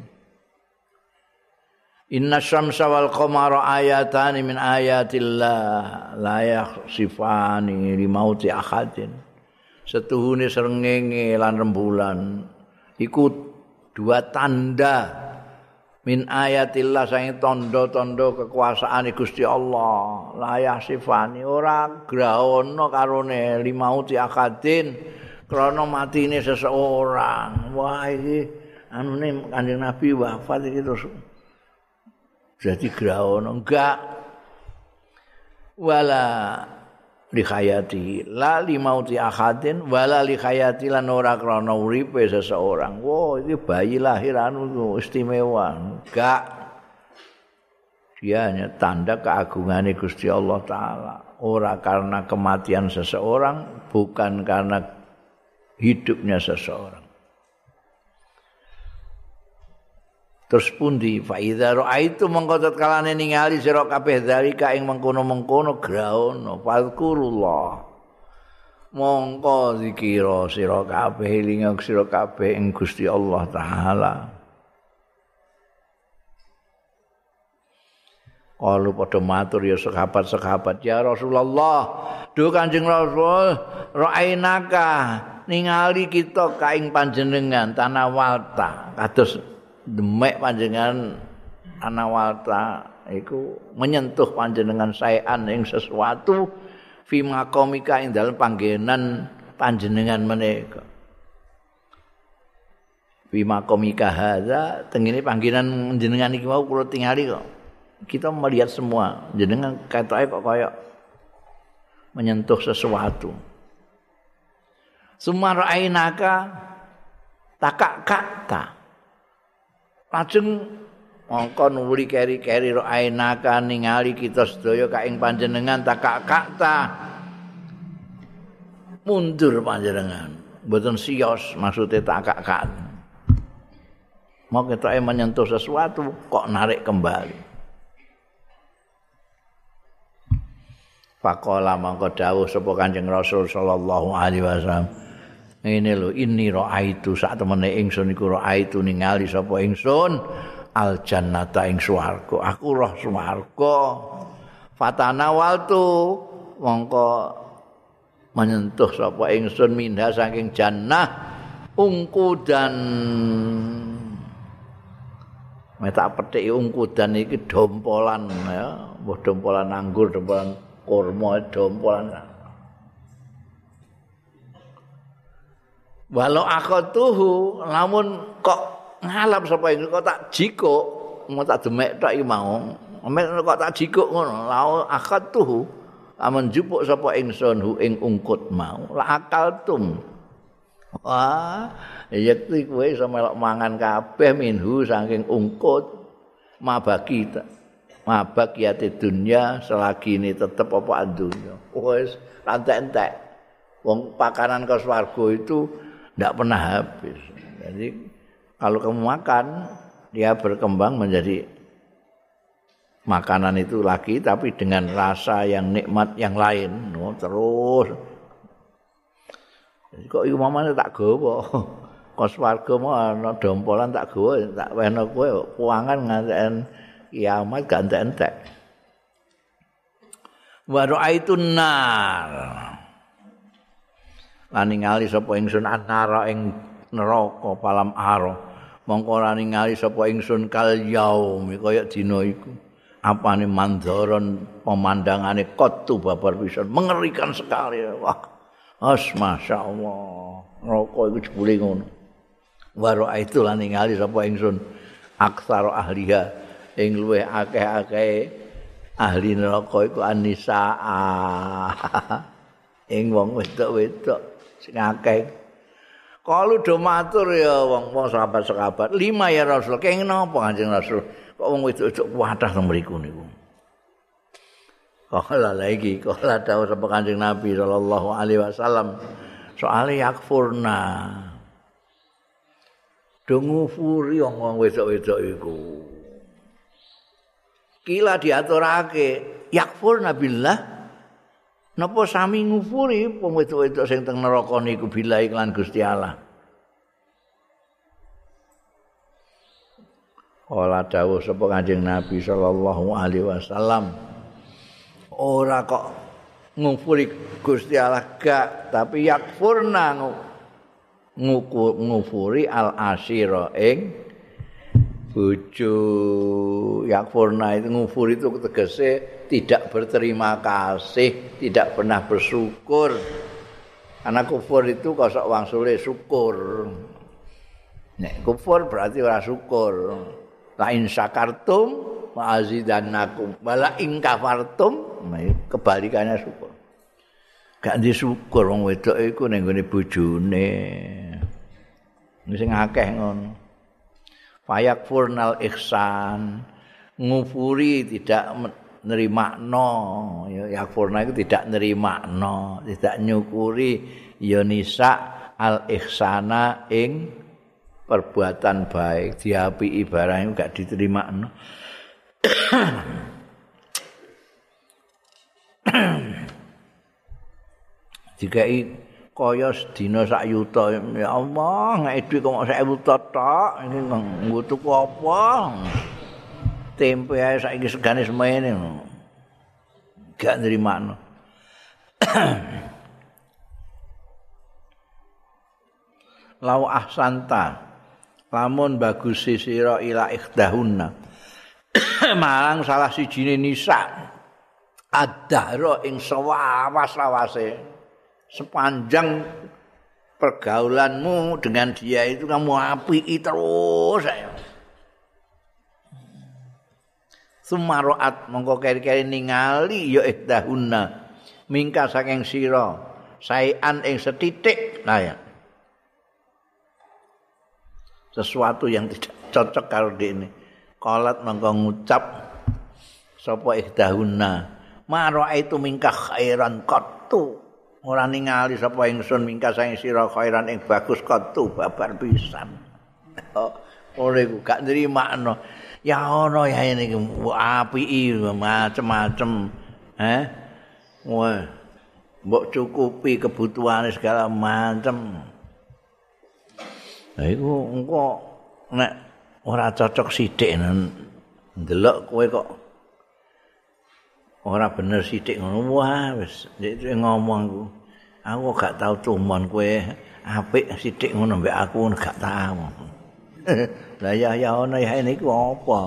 Inna syamsa wal qamara ayatani min ayatillah la yakhsifani li mauti ahadin. Setuhune srengenge lan rembulan. Iku dua tanda min ayatillah saing tondo-tondo kekuasaan Gusti Allah. Layah sifani ora grahono karone limauti akadin krana matine seseorang. Wah iki anune kanjeng Nabi wafat iki terus jadi grahono enggak. Wala li khayati la li mauti ahadin wala li khayati lan ora krana uripe seseorang. Wo iki bayi lahir anu istimewa. Enggak dia hanya tanda keagungan Gusti Allah taala. Ora karena kematian seseorang bukan karena hidupnya seseorang Terus pundi fa idza raaitu mongko kalane ningali sira kabeh dalika ing mengkono-mengkono graono fadkurullah. Mongko zikira sira kabeh linga sira kabeh ing Gusti Allah taala. Kalau pada matur ya sahabat-sahabat ya Rasulullah, duh Kanjeng Rasul, ra'ainaka ningali kita kaing panjenengan tanah walta kados demek panjenengan anawalta iku menyentuh panjenengan saean ing sesuatu fi maqamika ing dalem panggenan panjenengan menika. Fi maqamika hadza tengene panggenan jenengan iki mau kula tingali kok. Kita melihat semua jenengan katoke kok kaya menyentuh sesuatu. Sumara ainaka takak kata lajeng mongko nuli keri-keri ro ainaka ningali kita sedaya ka ing panjenengan takak-kakta mundur panjenengan. Mboten sios maksude takak-kak mau kita menyentuh sesuatu kok narik kembali. Pakola mangko dawuh sapa Kanjeng Rasul sallallahu alaihi wasallam ngene lho ini raaitu sak temene ingsun iku raaitu ningali sapa ingsun? Al jannata ing swarga. Aku roh swarga. Fatana waltu. Mongko menyentuh sapa ingsun minha saking jannah. Ungku dan meta petik ungku dan iki dompolan ya. Mbah dompolan anggur dompolan kurma dompolan walau akhatuhu namun kok ngalap sapa iki kok tak jikuk mau tak demek iki mau. Mek kok tak jikuk ngono lau akhatuhu amun jupuk sapa ingsun hu ing ungkut mau la akaltum wah yekti kowe iso melok mangan kabeh minhu saking ungkut. Mabaki mabaki ati dunya selagi ini tetep apa dunya. Wis rantek-entek. Wong pakanan ke swarga itu tidak pernah habis. Jadi kalau kamu makan, dia berkembang menjadi makanan itu lagi, tapi dengan rasa yang nikmat yang lain. Oh, terus. Jadi kok ibu mamanya tak gawa. Kos warga mau ana dompolan tak gawa, tak wena kowe kuangan nganten kiamat gak entek-entek. Wa ra'aitun nar. Lan ningali sapa ingsun anara ing neraka palam aro mongko lan ningali sapa ingsun kal yaum kaya dina iku. Apane mandoron pemandangane kotu babar pisan. Mengerikan sekali. Wah as masyaallah. Neraka iku jebule ngono. Waro itu lan ningali sapa ingsun aksara ahliha. Ing luweh akeh-akeh ahli neraka iku anisa ing wong wedok-wedok sing akeh kalau do matur ya wong-wong sahabat-sahabat lima ya Rasul kenging napa Kanjeng Rasul kok wong wedok-wedok kuatah nang mriku niku Kala lagi, kala tahu sapa Kanjeng Nabi sallallahu alaihi wasallam soal yakfurna. Do ngufuri wong wedok-wedok iku. Kila diaturake yakfurna billah. Napa sami ngufuri wong wedok-wedok sing teng neraka niku billah iklan Gusti Allah. Kala dawuh sapa Kanjeng Nabi sallallahu alaihi wasallam. ora kok ngufuri Gusti Allah gak tapi yakfurna ngufuri al asira ing bojo yakfurna itu ngufuri itu tegese tidak berterima kasih tidak pernah bersyukur. Karena kufur itu kosok wang sulit syukur. Nek kufur berarti ora syukur. La in syakartum ma'azidannakum wala in kafartum kebalikannya syukur. Gak di syukur wong wedok iku ning gone bojone. Sing akeh ngono fayak furnal ihsan. Ngufuri tidak nerima no ya yakfurna itu tidak nerima no tidak nyukuri ya nisa al ihsana ing perbuatan baik. Diapi ibarang gak diterima no Dikai kaya sedina sak yuta. Ya Allah ngek dhuwit kok sak yuta tok? Iki nggo tuku apa? Tempe ae saiki segane semene gak nrimakno lau ahsanta. Lamun bagus sira ila ikhdahunna. Marang salah sijine nisa adhara ing sawas-sawase sepanjang pergaulanmu dengan dia itu kamu api terus saya Sumaroat mongko keri-keri ningali ya ihdahunna. Mingka saking sira saean ing setitik nah sesuatu yang tidak cocok karo ini. Qalat mangko ngucap sapa ihdahunna? Maro itu mingkah khairan qattu ora ningali sapa ingsun mingkah saing sira khairan ing bagus qattu babar pisan. Ora iku gak nrimakno ya ana ya ini apiki macem-macem eh? Wah mbok cukupi kebutuhane segala macem. Nah, itu engkau nek ora cocok sithik ndelok kowe kok ora bener sithik ngono. Wah wis. Ngomong aku aku gak tau tumon kowe apik sithik ngono mbek aku gak tau. Lah ya ya ono ya ini ku apa?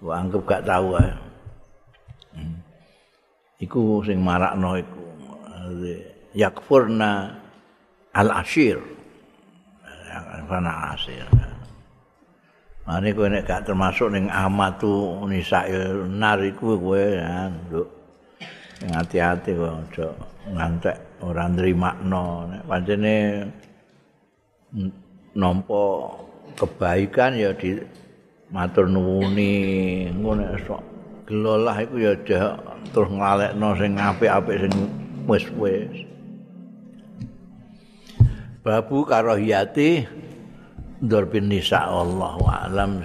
Gua anggap gak tau ae. Hmm. iku sing marakno iku. Yakfurna al ashir al ashir Mane kowe nek gak termasuk ning amatu nisa nar iku kowe ya, Nduk. Sing ati-ati kok aja ngantek ora nrimakno. Nek pancene nampa kebaikan ya di matur nuwuni. Ngono sok gelolah iku ya terus nglalekno sing apik-apik sing wis-wis. Babu karohiyati Dur bin Nisa Allah wa alam